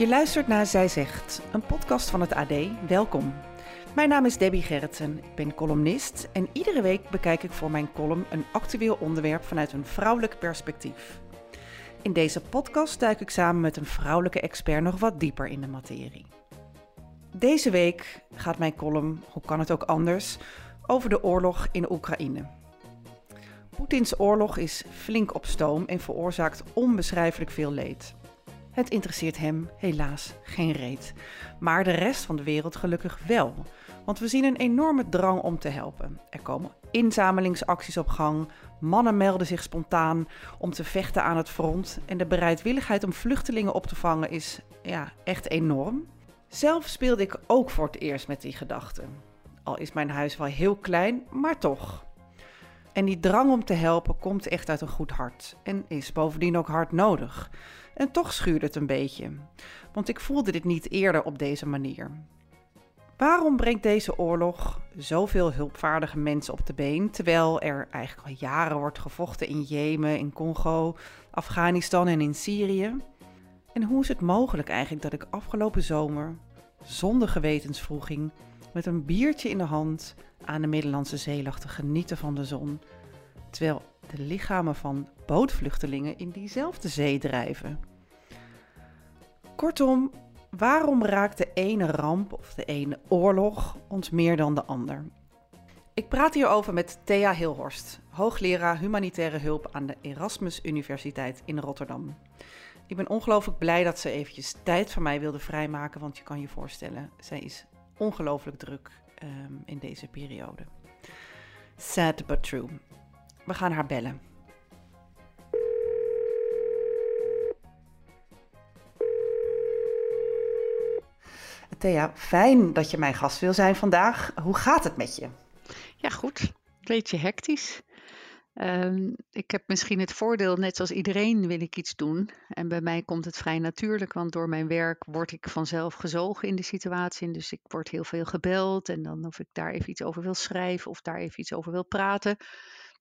Je luistert naar Zij Zegt, een podcast van het AD. Welkom. Mijn naam is Debbie Gerritsen, ik ben columnist en iedere week bekijk ik voor mijn column een actueel onderwerp vanuit een vrouwelijk perspectief. In deze podcast duik ik samen met een vrouwelijke expert nog wat dieper in de materie. Deze week gaat mijn column, hoe kan het ook anders, over de oorlog in Oekraïne. Poetins oorlog is flink op stoom en veroorzaakt onbeschrijfelijk veel leed. Het interesseert hem helaas geen reet. Maar de rest van de wereld gelukkig wel. Want we zien een enorme drang om te helpen. Er komen inzamelingsacties op gang. Mannen melden zich spontaan om te vechten aan het front. En de bereidwilligheid om vluchtelingen op te vangen is ja, echt enorm. Zelf speelde ik ook voor het eerst met die gedachte. Al is mijn huis wel heel klein, maar toch. En die drang om te helpen komt echt uit een goed hart. En is bovendien ook hard nodig. En toch schuurde het een beetje, want ik voelde dit niet eerder op deze manier. Waarom brengt deze oorlog zoveel hulpvaardige mensen op de been, terwijl er eigenlijk al jaren wordt gevochten in Jemen, in Congo, Afghanistan en in Syrië? En hoe is het mogelijk eigenlijk dat ik afgelopen zomer, zonder gewetensvroeging, met een biertje in de hand aan de Middellandse Zee lag te genieten van de zon, terwijl de lichamen van bootvluchtelingen in diezelfde zee drijven. Kortom, waarom raakt de ene ramp of de ene oorlog ons meer dan de ander? Ik praat hierover met Thea Hilhorst, hoogleraar humanitaire hulp aan de Erasmus Universiteit in Rotterdam. Ik ben ongelooflijk blij dat ze eventjes tijd van mij wilde vrijmaken, want je kan je voorstellen, zij is ongelooflijk druk um, in deze periode. Sad but true. We gaan haar bellen. Thea, fijn dat je mijn gast wil zijn vandaag. Hoe gaat het met je? Ja, goed. Een beetje hectisch. Um, ik heb misschien het voordeel, net zoals iedereen wil ik iets doen. En bij mij komt het vrij natuurlijk, want door mijn werk word ik vanzelf gezogen in de situatie. Dus ik word heel veel gebeld en dan of ik daar even iets over wil schrijven of daar even iets over wil praten.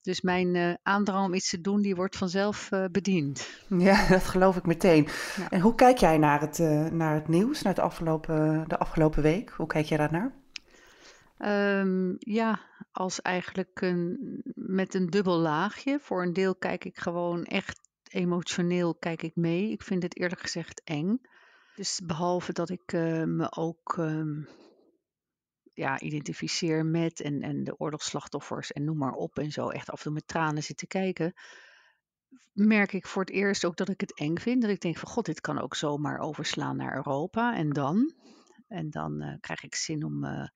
Dus mijn uh, aandrang om iets te doen, die wordt vanzelf uh, bediend. Ja, dat geloof ik meteen. Ja. En hoe kijk jij naar het, uh, naar het nieuws, naar het afgelopen, de afgelopen week? Hoe kijk jij daarnaar? Um, ja, als eigenlijk een, met een dubbel laagje. Voor een deel kijk ik gewoon echt emotioneel kijk ik mee. Ik vind het eerlijk gezegd eng. Dus behalve dat ik me ook um, ja, identificeer met en, en de oorlogsslachtoffers en noem maar op en zo echt af en toe met tranen zit te kijken, merk ik voor het eerst ook dat ik het eng vind. Dat ik denk van god, dit kan ook zomaar overslaan naar Europa en dan? En dan uh, krijg ik zin om uh,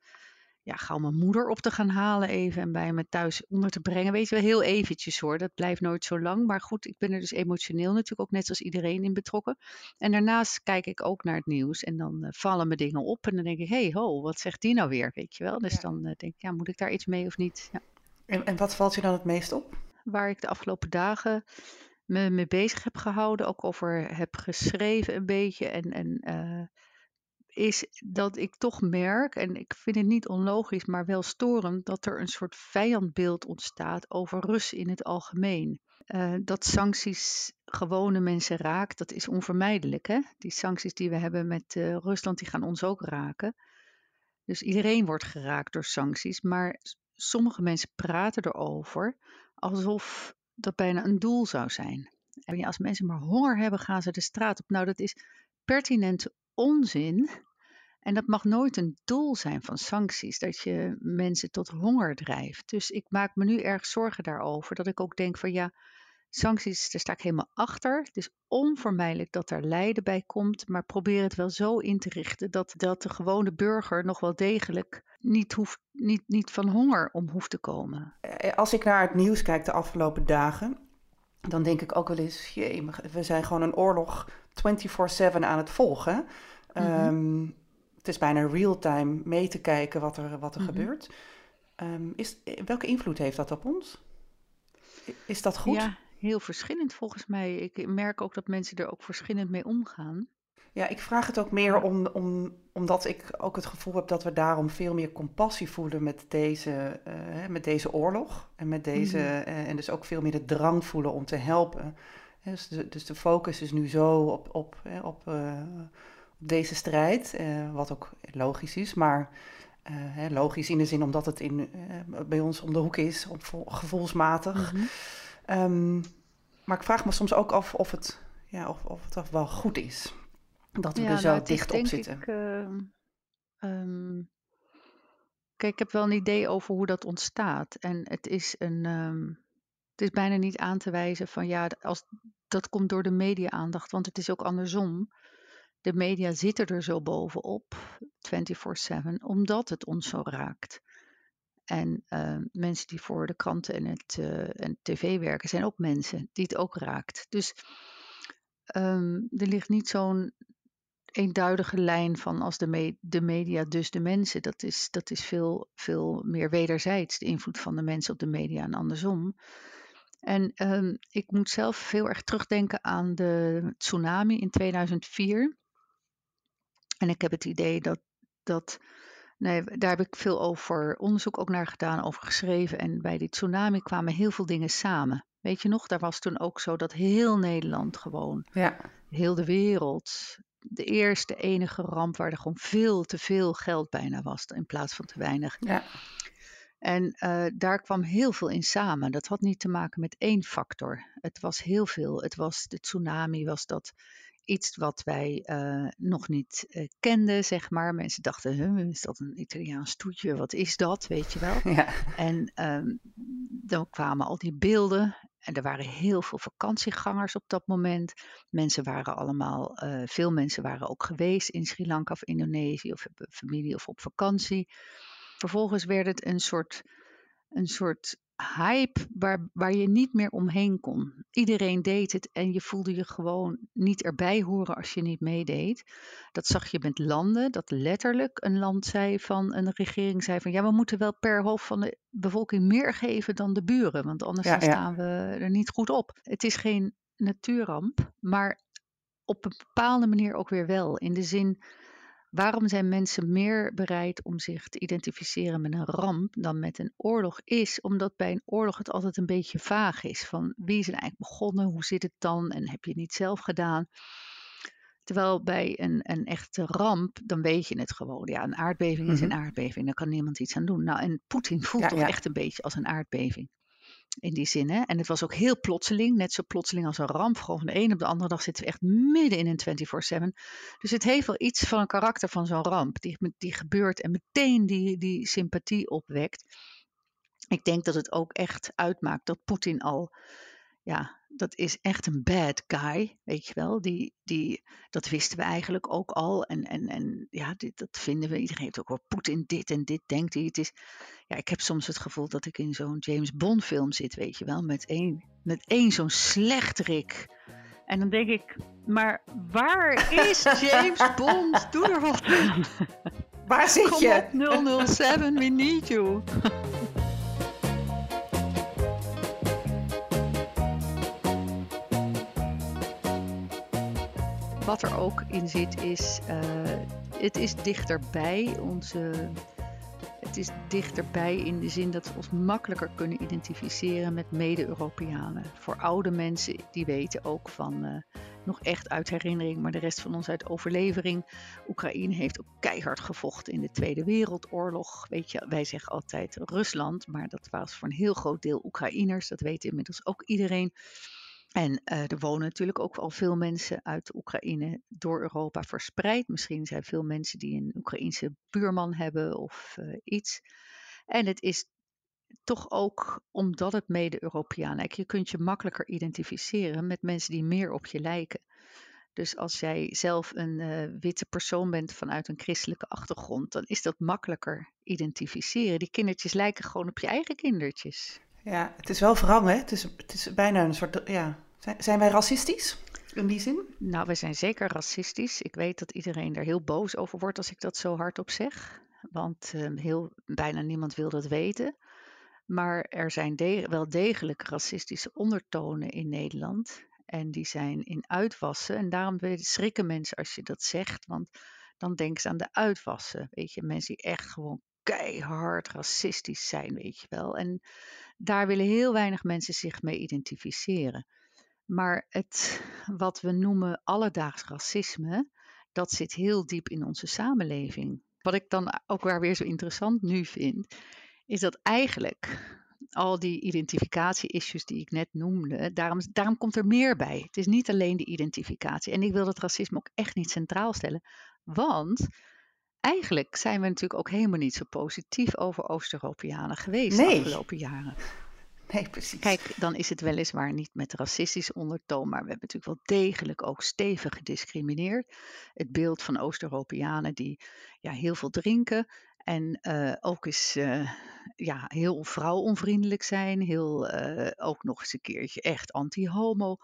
ja, gauw mijn moeder op te gaan halen even en bij me thuis onder te brengen. Weet je wel, heel eventjes hoor, dat blijft nooit zo lang. Maar goed, ik ben er dus emotioneel natuurlijk ook net zoals iedereen in betrokken. En daarnaast kijk ik ook naar het nieuws en dan uh, vallen me dingen op. En dan denk ik, hé hey, ho, wat zegt die nou weer, weet je wel. Dus ja. dan uh, denk ik, ja, moet ik daar iets mee of niet? Ja. En, en wat valt je dan het meest op? Waar ik de afgelopen dagen me mee bezig heb gehouden, ook over heb geschreven een beetje en... en uh, is dat ik toch merk, en ik vind het niet onlogisch, maar wel storend, dat er een soort vijandbeeld ontstaat over Russen in het algemeen. Uh, dat sancties gewone mensen raakt, dat is onvermijdelijk. Hè? Die sancties die we hebben met uh, Rusland, die gaan ons ook raken. Dus iedereen wordt geraakt door sancties, maar sommige mensen praten erover alsof dat bijna een doel zou zijn. En als mensen maar honger hebben, gaan ze de straat op. Nou, dat is pertinent onzin. En dat mag nooit een doel zijn van sancties, dat je mensen tot honger drijft. Dus ik maak me nu erg zorgen daarover, dat ik ook denk van ja, Sancties, daar sta ik helemaal achter. Het is onvermijdelijk dat er lijden bij komt, maar probeer het wel zo in te richten dat, dat de gewone burger nog wel degelijk niet, hoeft, niet, niet van honger om hoeft te komen. Eh, Als ik naar het nieuws kijk de afgelopen dagen, dan denk ik ook wel eens, jee, we zijn gewoon een oorlog 24/7 aan het volgen. Ehm, het is bijna real-time mee te kijken wat er, wat er Mhm. gebeurt. Ehm, is, welke invloed heeft dat op ons? Is dat goed? Ja, heel verschillend volgens mij. Ik merk ook dat mensen er ook verschillend mee omgaan. Ja, ik vraag het ook meer om, om, omdat ik ook het gevoel heb dat we daarom veel meer compassie voelen met deze, eh, met deze oorlog. En, met deze, Mhm. eh, en dus ook veel meer de drang voelen om te helpen. Dus de, dus de focus is nu zo op, op, hè, op, eh, op deze strijd, eh, wat ook logisch is, maar eh, hè, logisch in de zin omdat het in, bij ons om de hoek is, op, gevoelsmatig. Mhm. Ehm, maar ik vraag me soms ook af of het, ja, of, of het wel goed is. Dat we Ja, er zo nou, dicht op zitten. ik, ehm, kijk, ik heb wel een idee over hoe dat ontstaat. En het is een, het is bijna niet aan te wijzen van ja, als, dat komt door de media-aandacht, want het is ook andersom. De media zitten er zo bovenop, 24/7, omdat het ons zo raakt. En ehm, mensen die voor de kranten en het eh, en tv werken, zijn ook mensen die het ook raakt. Dus ehm, er ligt niet zo'n eenduidige lijn van als de, de media, dus de mensen. Dat is, dat is veel, veel meer wederzijds, de invloed van de mensen op de media en andersom. En ehm, ik moet zelf heel erg terugdenken aan de tsunami in 2004. En ik heb het idee dat, dat nee, daar heb ik veel over onderzoek ook naar gedaan, over geschreven. En bij die tsunami kwamen heel veel dingen samen. Weet je nog, daar was toen ook zo dat heel Nederland gewoon Ja, heel de wereld. De eerste enige ramp waar er gewoon veel te veel geld bijna was in plaats van te weinig. ja, En eh, daar kwam heel veel in samen. Dat had niet te maken met één factor. Het was heel veel. Het was de tsunami, was dat iets wat wij eh, nog niet eh, kenden, zeg maar. Mensen dachten, is dat een Italiaans toetje? Wat is dat? Weet je wel. ja, En ehm, dan kwamen al die beelden. En er waren heel veel vakantiegangers op dat moment. Mensen waren allemaal, veel mensen waren ook geweest in Sri Lanka of Indonesië of hebben familie of op vakantie. Vervolgens werd het een soort, een soort hype waar, waar je niet meer omheen kon. Iedereen deed het en je voelde je gewoon niet erbij horen als je niet meedeed. Dat zag je met landen, dat letterlijk een land zei van, een regering zei van, ja, we moeten wel per hoofd van de bevolking meer geven dan de buren, want anders Ja, dan ja. staan we er niet goed op. Het is geen natuurramp, maar op een bepaalde manier ook weer wel. In de zin, waarom zijn mensen meer bereid om zich te identificeren met een ramp dan met een oorlog? Is omdat bij een oorlog het altijd een beetje vaag is. Van wie is er eigenlijk begonnen? Hoe zit het dan? En heb je het niet zelf gedaan? Terwijl bij een, een echte ramp, dan weet je het gewoon. Ja, een aardbeving is een aardbeving. Daar kan niemand iets aan doen. Nou, en Poetin voelt Ja, toch ja. echt een beetje als een aardbeving. In die zin, hè. En het was ook heel plotseling. Net zo plotseling als een ramp. Gewoon van de ene op de andere dag zitten we echt midden in een 24-7. Dus het heeft wel iets van een karakter van zo'n ramp. Die, die gebeurt en meteen die, die sympathie opwekt. Ik denk dat het ook echt uitmaakt dat Poetin al ja, dat is echt een bad guy, weet je wel. Die, die, dat wisten we eigenlijk ook al. En, en, en ja, dit, dat vinden we. Iedereen heeft ook wel Poetin dit en dit denkt hij. Het is, ja, ik heb soms het gevoel dat ik in zo'n James Bond film zit, weet je wel. Met één, met één zo'n slechterik. En dan denk ik, maar waar is James Bond? Doe er wat aan. Waar zit Kom je? op 007, we need you. Wat er ook in zit is, uh, het is dichterbij onze, het is dichterbij in de zin dat we ons makkelijker kunnen identificeren met mede-Europeanen. Voor oude mensen, die weten ook van, uh, nog echt uit herinnering, maar de rest van ons uit overlevering. Oekraïne heeft ook keihard gevochten in de Tweede Wereldoorlog. Weet je, wij zeggen altijd Rusland, maar dat was voor een heel groot deel Oekraïners. Dat weet inmiddels ook iedereen. En uh, er wonen natuurlijk ook al veel mensen uit Oekraïne door Europa verspreid. Misschien zijn veel mensen die een Oekraïense buurman hebben of uh, iets. En het is toch ook omdat het mede-Europeaan lijkt. Je kunt je makkelijker identificeren met mensen die meer op je lijken. Dus als jij zelf een eh, witte persoon bent vanuit een christelijke achtergrond, dan is dat makkelijker identificeren. Die kindertjes lijken gewoon op je eigen kindertjes. Ja, het is wel wrang? Het is, het is bijna een soort. Ja. Zijn, wij racistisch in die zin? Nou, we zijn zeker racistisch. Ik weet dat iedereen er heel boos over wordt als ik dat zo hardop zeg. Want uh, heel, bijna niemand wil dat weten. Maar er zijn wel degelijk racistische ondertonen in Nederland. En die zijn in uitwassen. En daarom schrikken mensen als je dat zegt. Want dan denken ze aan de uitwassen. Weet je, mensen die echt gewoon keihard racistisch zijn, weet je wel. En daar willen heel weinig mensen zich mee identificeren. Maar het wat we noemen alledaags racisme, dat zit heel diep in onze samenleving. Wat ik dan ook weer zo interessant nu vind, is dat eigenlijk al die identificatie-issues die ik net noemde, daarom, daarom komt er meer bij. Het is niet alleen de identificatie. En ik wil dat racisme ook echt niet centraal stellen, want eigenlijk zijn we natuurlijk ook helemaal niet zo positief over Oost-Europeanen geweest de afgelopen jaren. Nee, precies. Kijk, dan is het weliswaar niet met racistische ondertoon, maar we hebben natuurlijk wel degelijk ook stevig gediscrimineerd. Het beeld van Oost-Europeanen die ja, heel veel drinken en uh, ook eens uh, ja, heel vrouwonvriendelijk zijn, heel, uh, ook nog eens een keertje echt anti-homo.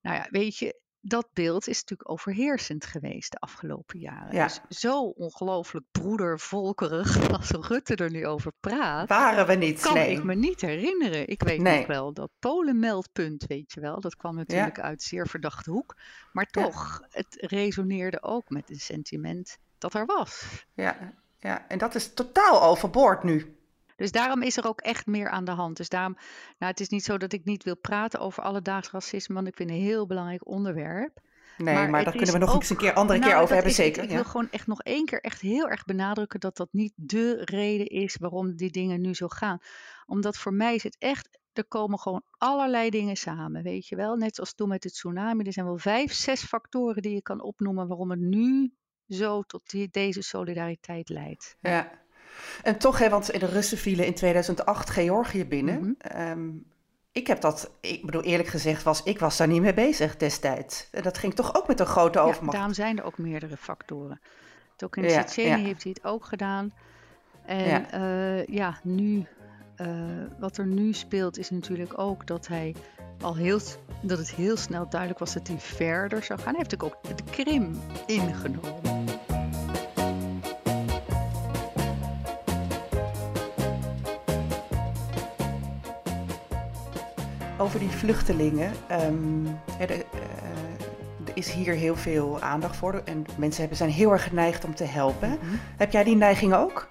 Nou ja, weet je, dat beeld is natuurlijk overheersend geweest de afgelopen jaren. Ja. Dus zo ongelooflijk broedervolkerig als Rutte er nu over praat. Waren we niet, Kan nee. ik me niet herinneren. Ik weet nee. nog wel dat Polenmeldpunt, weet je wel. Dat kwam natuurlijk ja. uit zeer verdachte hoek. Maar toch, ja. het resoneerde ook met een sentiment dat er was. Ja, ja, en dat is totaal overboord nu. Dus daarom is er ook echt meer aan de hand. Dus daarom, nou, het is niet zo dat ik niet wil praten over alledaags racisme, want ik vind het een heel belangrijk onderwerp. Nee, maar, maar daar kunnen we nog ook, eens een keer andere nou, keer over hebben, zeker. Ik, ik wil gewoon echt nog één keer echt heel erg benadrukken dat dat niet de reden is waarom die dingen nu zo gaan. Omdat voor mij is het echt, er komen gewoon allerlei dingen samen, weet je wel. Net zoals toen met het tsunami, er zijn wel vijf, zes factoren die je kan opnoemen waarom het nu zo tot die, deze solidariteit leidt. Ja, en toch, hè, want de Russen vielen in 2008 Georgië binnen. Mm -hmm. um, ik heb dat, ik bedoel eerlijk gezegd, was, ik was daar niet mee bezig destijds. En dat ging toch ook met een grote overmacht. Ja, daarom zijn er ook meerdere factoren. Ook in ja, Tsjetsjenië ja. heeft hij het ook gedaan. En ja, uh, ja nu, uh, wat er nu speelt is natuurlijk ook dat hij al heel, dat het heel snel duidelijk was dat hij verder zou gaan. Hij heeft natuurlijk ook de Krim ingenomen. Die vluchtelingen. Um, er, uh, er, is hier heel veel aandacht voor. En mensen hebben, zijn heel erg geneigd om te helpen. Mm -hmm. Heb jij die neiging ook?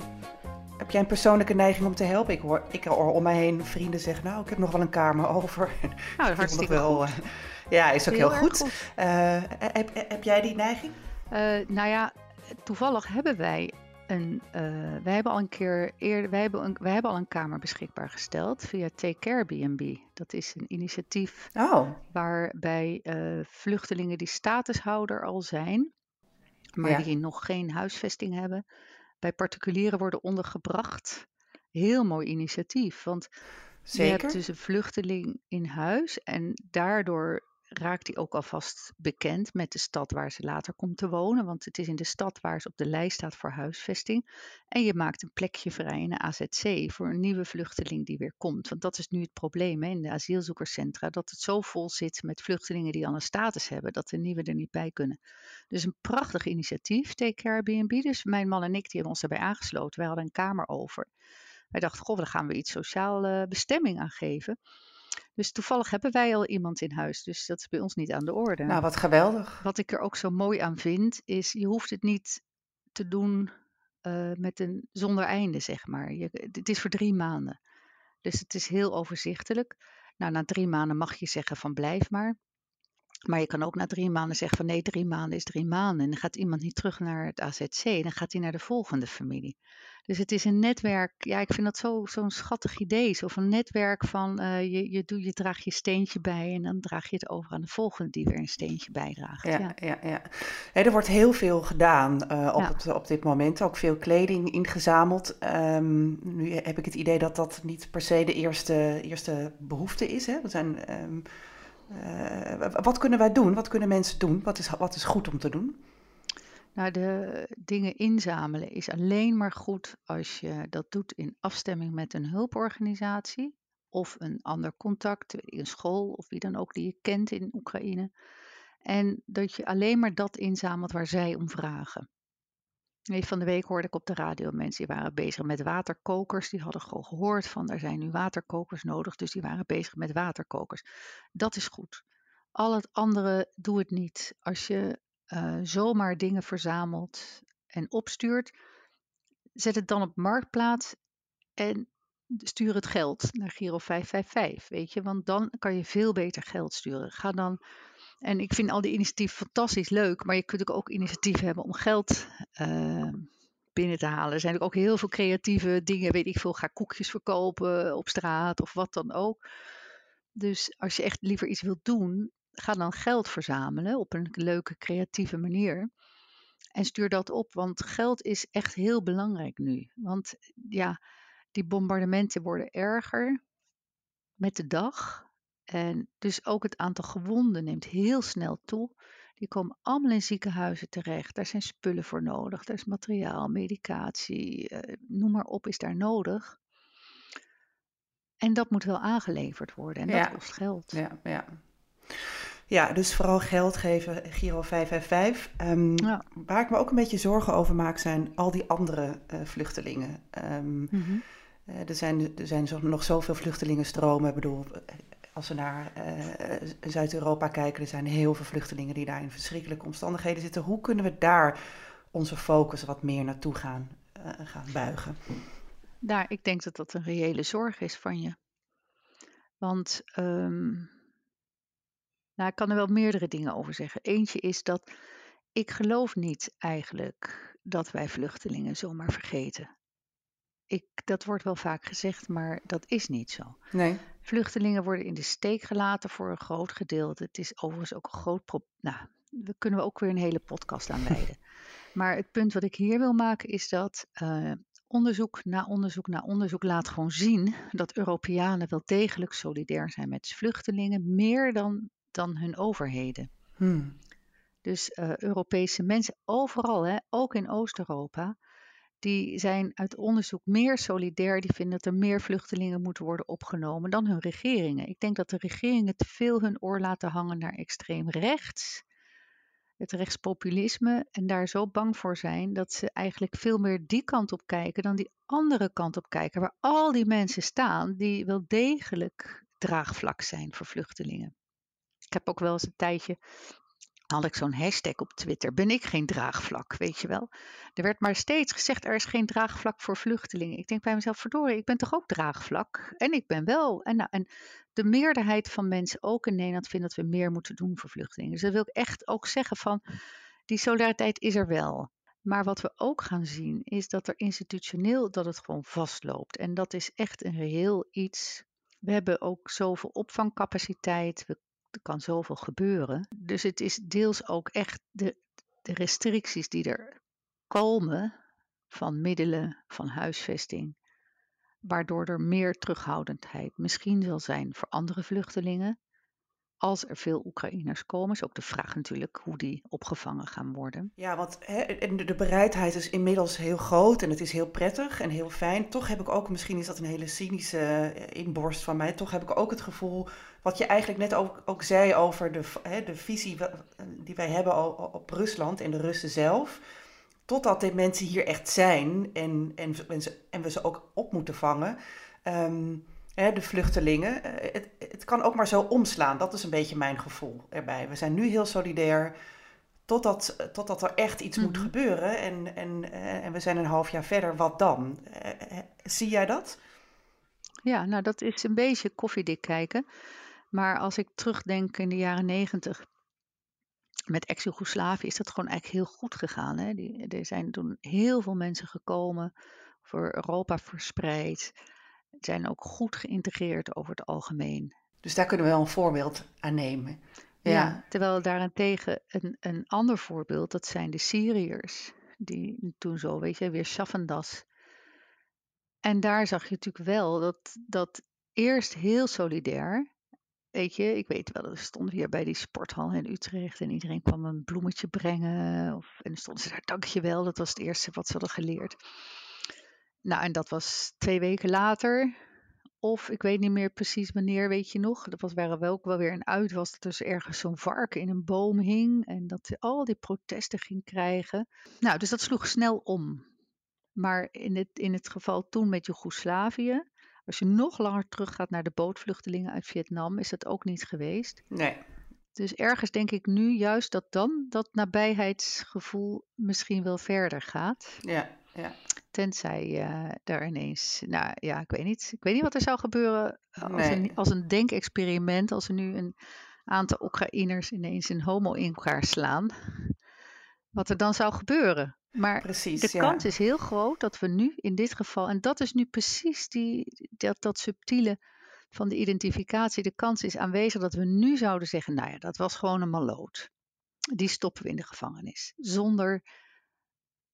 Heb jij een persoonlijke neiging om te helpen? Ik hoor, ik hoor om mij heen vrienden zeggen, nou, ik heb nog wel een kamer over. Nou, dat hartstikke wel, goed. Uh, ja, is ook heel, heel goed. goed. Uh, heb, heb, jij die neiging? Uh, nou ja, toevallig hebben wij een, wij hebben al een keer eerder, wij hebben, een, wij hebben al een kamer beschikbaar gesteld via Take Care B&B. Dat is een initiatief oh. waarbij vluchtelingen die statushouder al zijn, maar ja. die nog geen huisvesting hebben, bij particulieren worden ondergebracht. Heel mooi initiatief, want Zeker? je hebt dus een vluchteling in huis en daardoor raakt hij ook alvast bekend met de stad waar ze later komt te wonen, want het is in de stad waar ze op de lijst staat voor huisvesting. En je maakt een plekje vrij in de AZC voor een nieuwe vluchteling die weer komt. Want dat is nu het probleem hè, in de asielzoekerscentra, dat het zo vol zit met vluchtelingen die al een status hebben, dat de nieuwe er niet bij kunnen. Dus een prachtig initiatief, Take Care Airbnb. Dus mijn man en ik die hebben ons daarbij aangesloten. Wij hadden een kamer over. Wij dachten, goh, daar gaan we iets sociaal uh, bestemming aan geven. Dus toevallig hebben wij al iemand in huis, dus dat is bij ons niet aan de orde. Nou, wat geweldig. Wat ik er ook zo mooi aan vind, is je hoeft het niet te doen uh, met een zonder einde, zeg maar. Je, het is voor drie maanden. Dus het is heel overzichtelijk. Nou, na drie maanden mag je zeggen van blijf maar. Maar je kan ook na drie maanden zeggen van nee, drie maanden is drie maanden. En dan gaat iemand niet terug naar het AZC, dan gaat hij naar de volgende familie. Dus het is een netwerk, ja, ik vind dat zo, zo'n schattig idee. Zo van netwerk van uh, je, je, doe, je draagt je steentje bij en dan draag je het over aan de volgende die weer een steentje bijdraagt. Ja, ja, ja. ja. er wordt heel veel gedaan uh, op, het, op dit moment. Ook veel kleding ingezameld. Um, nu heb ik het idee dat dat niet per se de eerste, eerste behoefte is. Hè? We zijn. Um, uh, wat kunnen wij doen? Wat kunnen mensen doen? Wat is, wat is goed om te doen? Nou, de dingen inzamelen is alleen maar goed als je dat doet in afstemming met een hulporganisatie of een ander contact, een school of wie dan ook die je kent in Oekraïne. En dat je alleen maar dat inzamelt waar zij om vragen. Van de week hoorde ik op de radio mensen die waren bezig met waterkokers. Die hadden gewoon gehoord van er zijn nu waterkokers nodig, dus die waren bezig met waterkokers. Dat is goed. Al het andere doe het niet. Als je uh, zomaar dingen verzamelt en opstuurt, zet het dan op marktplaats en stuur het geld naar Giro 555, weet je, want dan kan je veel beter geld sturen. Ga dan, en ik vind al die initiatieven fantastisch leuk, maar je kunt ook initiatieven hebben om geld uh, binnen te halen. Er zijn ook heel veel creatieve dingen, weet ik veel, ga koekjes verkopen op straat of wat dan ook. Dus als je echt liever iets wilt doen, ga dan geld verzamelen op een leuke, creatieve manier. En stuur dat op, want geld is echt heel belangrijk nu. Want ja, die bombardementen worden erger met de dag. En dus ook het aantal gewonden neemt heel snel toe. Die komen allemaal in ziekenhuizen terecht. Daar zijn spullen voor nodig. Daar is materiaal, medicatie, eh, noem maar op, is daar nodig. En dat moet wel aangeleverd worden en dat kost geld. Ja, ja. Ja, dus vooral geld geven, Giro 555. Um, ja. Waar ik me ook een beetje zorgen over maak, zijn al die andere uh, vluchtelingen. Um, mm -hmm. uh, er zijn, er zijn nog zoveel vluchtelingenstromen. Ik bedoel, als we naar uh, Zuid-Europa kijken, er zijn heel veel vluchtelingen die daar in verschrikkelijke omstandigheden zitten. Hoe kunnen we daar onze focus wat meer naartoe gaan, gaan buigen? Nou, ik denk dat dat een reële zorg is van je. Want um, nou, ik kan er wel meerdere dingen over zeggen. Eentje is dat ik geloof niet eigenlijk dat wij vluchtelingen zomaar vergeten. Ik, dat wordt wel vaak gezegd, maar dat is niet zo. Nee. Vluchtelingen worden in de steek gelaten voor een groot gedeelte. Het is overigens ook een groot probleem. Nou, we kunnen we ook weer een hele podcast aan wijden. maar het punt wat ik hier wil maken is dat uh, onderzoek na onderzoek na onderzoek laat gewoon zien dat Europeanen wel degelijk solidair zijn met vluchtelingen, meer dan dan hun overheden. Hmm. Dus uh, Europese mensen overal, hè, ook in Oost-Europa, die zijn uit onderzoek meer solidair. Die vinden dat er meer vluchtelingen moeten worden opgenomen dan hun regeringen. Ik denk dat de regeringen te veel hun oor laten hangen naar extreem rechts, het rechtspopulisme, en daar zo bang voor zijn dat ze eigenlijk veel meer die kant op kijken dan die andere kant op kijken, waar al die mensen staan die wel degelijk draagvlak zijn voor vluchtelingen. Ik heb ook wel eens een tijdje had ik zo'n hashtag op Twitter. Ben ik geen draagvlak, weet je wel? Er werd maar steeds gezegd, er is geen draagvlak voor vluchtelingen. Ik denk bij mezelf, verdorie, ik ben toch ook draagvlak? En ik ben wel. En, nou, en de meerderheid van mensen, ook in Nederland, vindt dat we meer moeten doen voor vluchtelingen. Dus dat wil ik echt ook zeggen van, die solidariteit is er wel. Maar wat we ook gaan zien, is dat er institutioneel, dat het gewoon vastloopt. En dat is echt een reëel iets. We hebben ook zoveel opvangcapaciteit. We er kan zoveel gebeuren. Dus het is deels ook echt de, de restricties die er komen van middelen, van huisvesting, waardoor er meer terughoudendheid misschien zal zijn voor andere vluchtelingen. Als er veel Oekraïners komen, is ook de vraag natuurlijk hoe die opgevangen gaan worden. Ja, want de bereidheid is inmiddels heel groot en het is heel prettig en heel fijn. Toch heb ik ook, misschien is dat een hele cynische eh, inborst van mij, toch heb ik ook het gevoel wat je eigenlijk net ook, zei over de, de visie die wij hebben op Rusland en de Russen zelf. Totdat de mensen hier echt zijn en, en, en, we ze ook op moeten vangen. Um, hè, de vluchtelingen. Eh, het, het kan ook maar zo omslaan. Dat is een beetje mijn gevoel erbij. We zijn nu heel solidair. Totdat, totdat er echt iets moet mhm. gebeuren. En, en, eh, en we zijn een half jaar verder. Wat dan? Eh, zie jij dat? Ja, nou dat is een beetje koffiedik kijken. Maar als ik terugdenk in de jaren negentig, met ex-Jugoslavië is dat gewoon eigenlijk heel goed gegaan. Hè? Die, er zijn toen heel veel mensen gekomen, voor Europa verspreid. Zijn ook goed geïntegreerd over het algemeen. Dus daar kunnen we wel een voorbeeld aan nemen. Ja, Ja, terwijl daarentegen een, een ander voorbeeld, dat zijn de Syriërs. Die toen zo, weet je, weer Schaffendas. En daar zag je natuurlijk wel dat, dat eerst heel solidair. Weet je, ik weet wel, we stonden hier bij die sporthal in Utrecht en iedereen kwam een bloemetje brengen. Of, en dan stonden ze daar, dankjewel, dat was het eerste wat ze hadden geleerd. Nou, en dat was twee weken later. Of ik weet niet meer precies wanneer, weet je nog. Dat was, waren wel ook wel weer een uit was dat er dus ergens zo'n varken in een boom hing. En dat hij al die protesten ging krijgen. Nou, dus dat sloeg snel om. Maar in het, in het geval toen met Joegoslavië, als je nog langer teruggaat naar de bootvluchtelingen uit Vietnam, is dat ook niet geweest. nee. Dus ergens denk ik nu juist dat dan dat nabijheidsgevoel misschien wel verder gaat. Ja, ja. Tenzij eh daar ineens, nou ja, ik weet niet. Ik weet niet wat er zou gebeuren als, Nee. een, als een denkexperiment, als er nu een aantal Oekraïners ineens een homo in elkaar slaan. Wat er dan zou gebeuren. Maar Precies, de ja. kans is heel groot dat we nu in dit geval, en dat is nu precies die, dat, dat subtiele van de identificatie, de kans is aanwezig dat we nu zouden zeggen, nou ja, dat was gewoon een maloot. Die stoppen we in de gevangenis. Zonder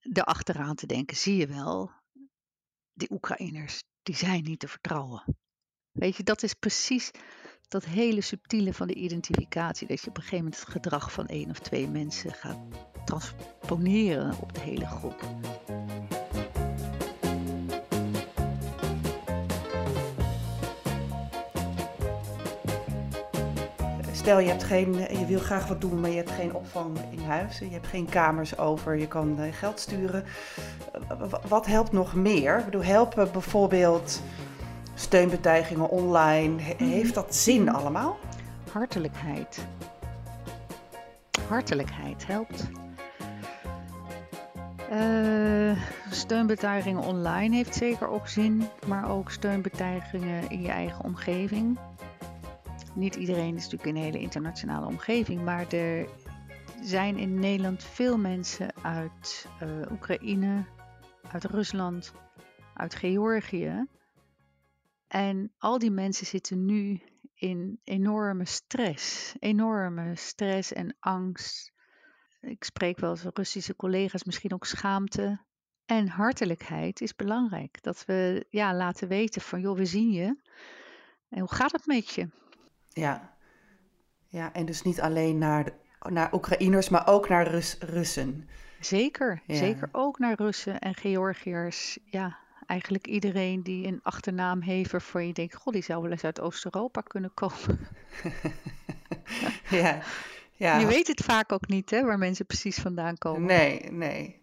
erachteraan te denken, zie je wel, die Oekraïners, die zijn niet te vertrouwen. Weet je, dat is precies dat hele subtiele van de identificatie. Dat je op een gegeven moment het gedrag van één of twee mensen gaat transponeren op de hele groep. Stel, je, hebt geen, je wil graag wat doen, maar je hebt geen opvang in huis. Je hebt geen kamers over, je kan eh, geld sturen. Eh, Wat helpt nog meer? Ik bedoel, helpen bijvoorbeeld steunbetuigingen online. He- Heeft dat zin allemaal? Hartelijkheid. Hartelijkheid helpt. Eh, steunbetuigingen online heeft zeker ook zin, maar ook steunbetuigingen in je eigen omgeving. Niet iedereen is natuurlijk in een hele internationale omgeving, maar er zijn in Nederland veel mensen uit eh, Oekraïne, uit Rusland, uit Georgië. En al die mensen zitten nu in enorme stress. Enorme stress en angst. Ik spreek wel eens Russische collega's, misschien ook schaamte. En hartelijkheid is belangrijk. Dat we ja, laten weten van, joh, we zien je. En hoe gaat het met je? Ja. ja, en dus niet alleen naar, de, naar Oekraïners, maar ook naar Rus, Russen. Zeker, Ja. zeker ook naar Russen en Georgiërs. Ja, eigenlijk iedereen die een achternaam heeft waarvan je denkt, god, die zou wel eens uit Oost-Europa kunnen komen. ja, ja. Je weet het vaak ook niet, hè, waar mensen precies vandaan komen. Nee, nee.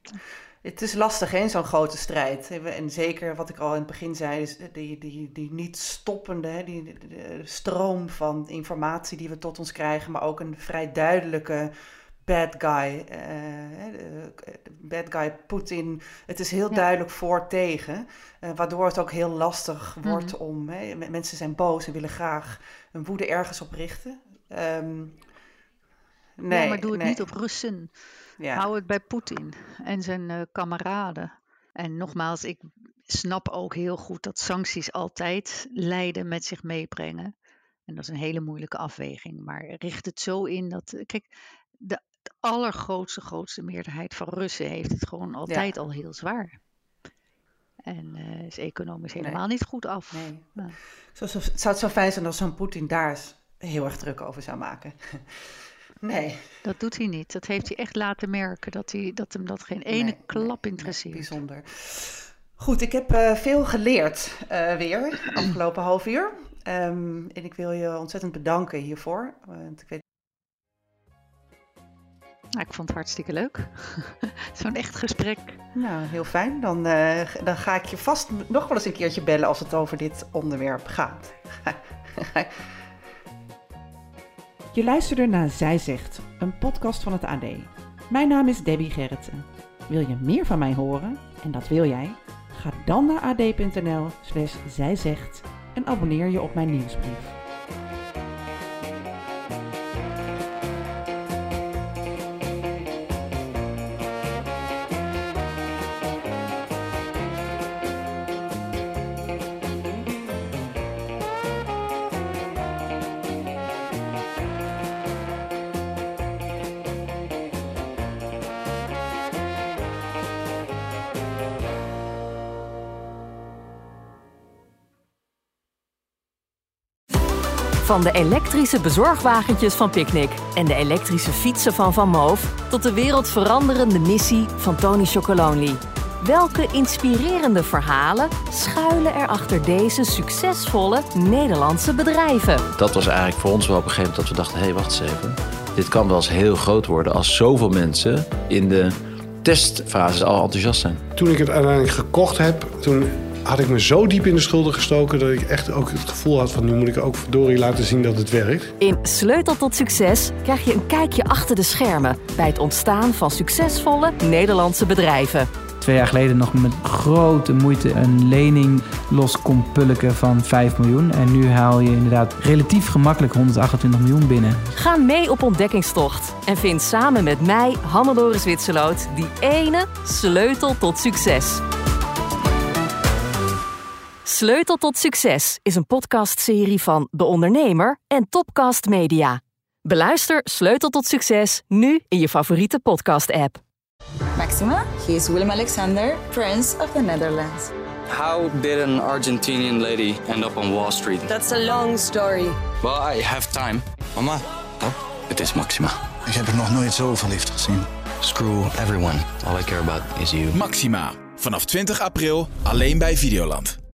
Het is lastig, hè, zo'n grote strijd. En zeker wat ik al in het begin zei, is die, die, die niet stoppende hè, die, de- de stroom van informatie die we tot ons krijgen, maar ook een vrij duidelijke bad guy, eh, bad guy Poetin. Het is heel Ja. duidelijk voor tegen, eh, waardoor het ook heel lastig wordt Mhm. om. Hè, mensen zijn boos en willen graag hun woede ergens op richten. Ehm, nee, ja, maar doe het nee. niet op Russen. Ja. Hou het bij Poetin en zijn eh, kameraden. En nogmaals, ik snap ook heel goed dat sancties altijd lijden met zich meebrengen. En dat is een hele moeilijke afweging. Maar richt het zo in dat. Kijk, de, de allergrootste, grootste meerderheid van Russen heeft het gewoon altijd al heel zwaar. En eh, is economisch Nee. helemaal niet goed af. Nee. Ja. Zo, zo, het zou het zo fijn zijn als zo'n Poetin daar heel erg druk over zou maken. Nee. Dat doet hij niet. Dat heeft hij echt laten merken. Dat, hij, dat hem dat geen ene nee, klap nee, interesseert. bijzonder. Goed, ik heb eh, veel geleerd eh, weer afgelopen half uur. Ehm, en ik wil je ontzettend bedanken hiervoor. Want ik weet Nou, ik vond het hartstikke leuk. Zo'n echt gesprek. Nou, heel fijn. Dan, eh, dan ga ik je vast nog wel eens een keertje bellen als het over dit onderwerp gaat. Je luisterde naar Zij Zegt, een podcast van het AD. Mijn naam is Debbie Gerritsen. Wil je meer van mij horen, en dat wil jij? Ga dan naar ad.nl slash zijzegt en abonneer je op mijn nieuwsbrief. Van de elektrische bezorgwagentjes van Picnic en de elektrische fietsen van Van Moof tot de wereldveranderende missie van Tony Chocolonely. Welke inspirerende verhalen schuilen er achter deze succesvolle Nederlandse bedrijven? Dat was eigenlijk voor ons wel op een gegeven moment dat we dachten: hé, hey, wacht eens even. Dit kan wel eens heel groot worden als zoveel mensen in de testfase al enthousiast zijn. Toen ik het uiteindelijk gekocht heb, toen had ik me zo diep in de schulden gestoken dat ik echt ook het gevoel had van nu moet ik ook verdorie laten zien dat het werkt. In Sleutel tot Succes krijg je een kijkje achter de schermen bij het ontstaan van succesvolle Nederlandse bedrijven. Twee jaar geleden nog met grote moeite een lening los kon pulken van 5 miljoen. En nu haal je inderdaad relatief gemakkelijk 128 miljoen binnen. Ga mee op ontdekkingstocht en vind samen met mij, Hannelore Zwitserloot, die ene sleutel tot succes. Sleutel tot Succes is een podcastserie van De Ondernemer en Topcast Media. Beluister Sleutel tot Succes nu in je favoriete podcast-app. Maxima, he is Willem Alexander, Prince of the Netherlands. How did an Argentinian lady end up on Wall Street? That's a long story. Well, I have time. Mama, Oh, het is Maxima. ik heb er nog nooit zo verliefd gezien. Screw everyone. All I care about is you. Maxima. Vanaf 20 april alleen bij Videoland.